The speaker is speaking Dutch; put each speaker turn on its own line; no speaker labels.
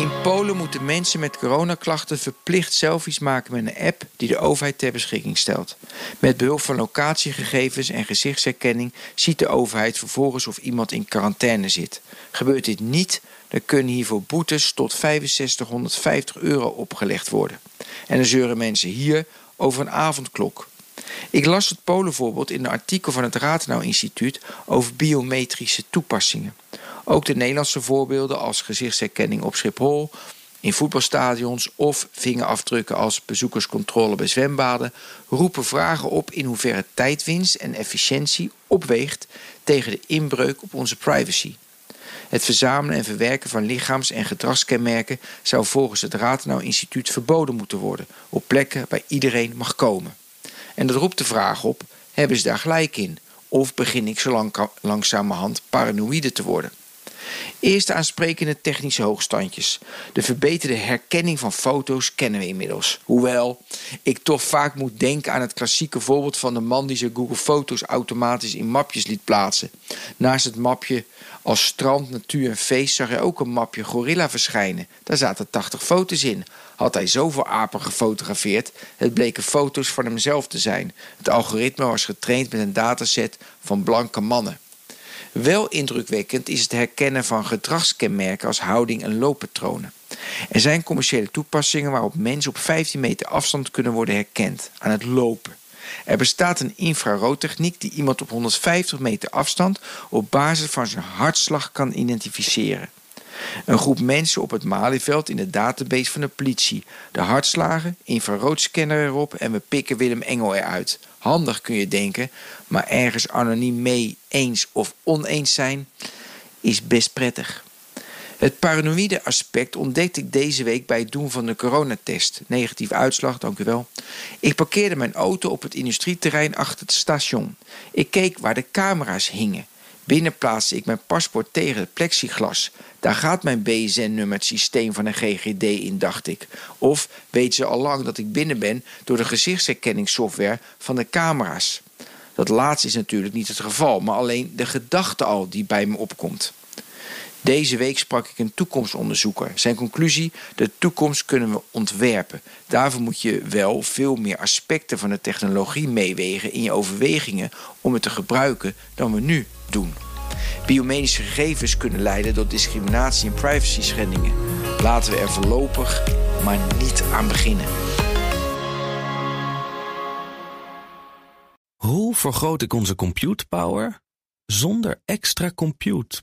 In Polen moeten mensen met coronaklachten verplicht selfies maken met een app die de overheid ter beschikking stelt. Met behulp van locatiegegevens en gezichtsherkenning ziet de overheid vervolgens of iemand in quarantaine zit. Gebeurt dit niet, dan kunnen hiervoor boetes tot 6550 euro opgelegd worden. En dan zeuren mensen hier over een avondklok. Ik las het Polenvoorbeeld in een artikel van het Ratenau Instituut over biometrische toepassingen. Ook de Nederlandse voorbeelden als gezichtsherkenning op Schiphol, in voetbalstadions of vingerafdrukken als bezoekerscontrole bij zwembaden roepen vragen op in hoeverre tijdwinst en efficiëntie opweegt tegen de inbreuk op onze privacy. Het verzamelen en verwerken van lichaams- en gedragskenmerken zou volgens het Ratenau Instituut verboden moeten worden op plekken waar iedereen mag komen. En dat roept de vraag op: hebben ze daar gelijk in? Of begin ik zo lang, langzamerhand paranoïde te worden? Eerste aansprekende technische hoogstandjes. De verbeterde herkenning van foto's kennen we inmiddels. Hoewel ik toch vaak moet denken aan het klassieke voorbeeld van de man die zijn Google Foto's automatisch in mapjes liet plaatsen. Naast het mapje als strand, natuur en feest zag hij ook een mapje gorilla verschijnen. Daar zaten 80 foto's in. Had hij zoveel apen gefotografeerd, het bleken foto's van hemzelf te zijn. Het algoritme was getraind met een dataset van blanke mannen. Wel indrukwekkend is het herkennen van gedragskenmerken als houding en looppatronen. Er zijn commerciële toepassingen waarop mensen op 15 meter afstand kunnen worden herkend aan het lopen. Er bestaat een infraroodtechniek die iemand op 150 meter afstand op basis van zijn hartslag kan identificeren. Een groep mensen op het Malieveld in de database van de politie. De hartslagen, infraroodscanner erop en we pikken Willem Engel eruit. Handig kun je denken, maar ergens anoniem mee eens of oneens zijn is best prettig. Het paranoïde aspect ontdekte ik deze week bij het doen van de coronatest. Negatieve uitslag, dank u wel. Ik parkeerde mijn auto op het industrieterrein achter het station. Ik keek waar de camera's hingen. Binnen plaatste ik mijn paspoort tegen het plexiglas. Daar gaat mijn BSN-nummer het systeem van een GGD in, dacht ik. Of weet ze al lang dat ik binnen ben door de gezichtsherkenningssoftware van de camera's. Dat laatste is natuurlijk niet het geval, maar alleen de gedachte al die bij me opkomt. Deze week sprak ik een toekomstonderzoeker. Zijn conclusie: de toekomst kunnen we ontwerpen. Daarvoor moet je wel veel meer aspecten van de technologie meewegen in je overwegingen om het te gebruiken dan we nu doen. Biometrische gegevens kunnen leiden tot discriminatie en privacy schendingen. Laten we er voorlopig maar niet aan beginnen.
Hoe vergroot ik onze compute power zonder extra compute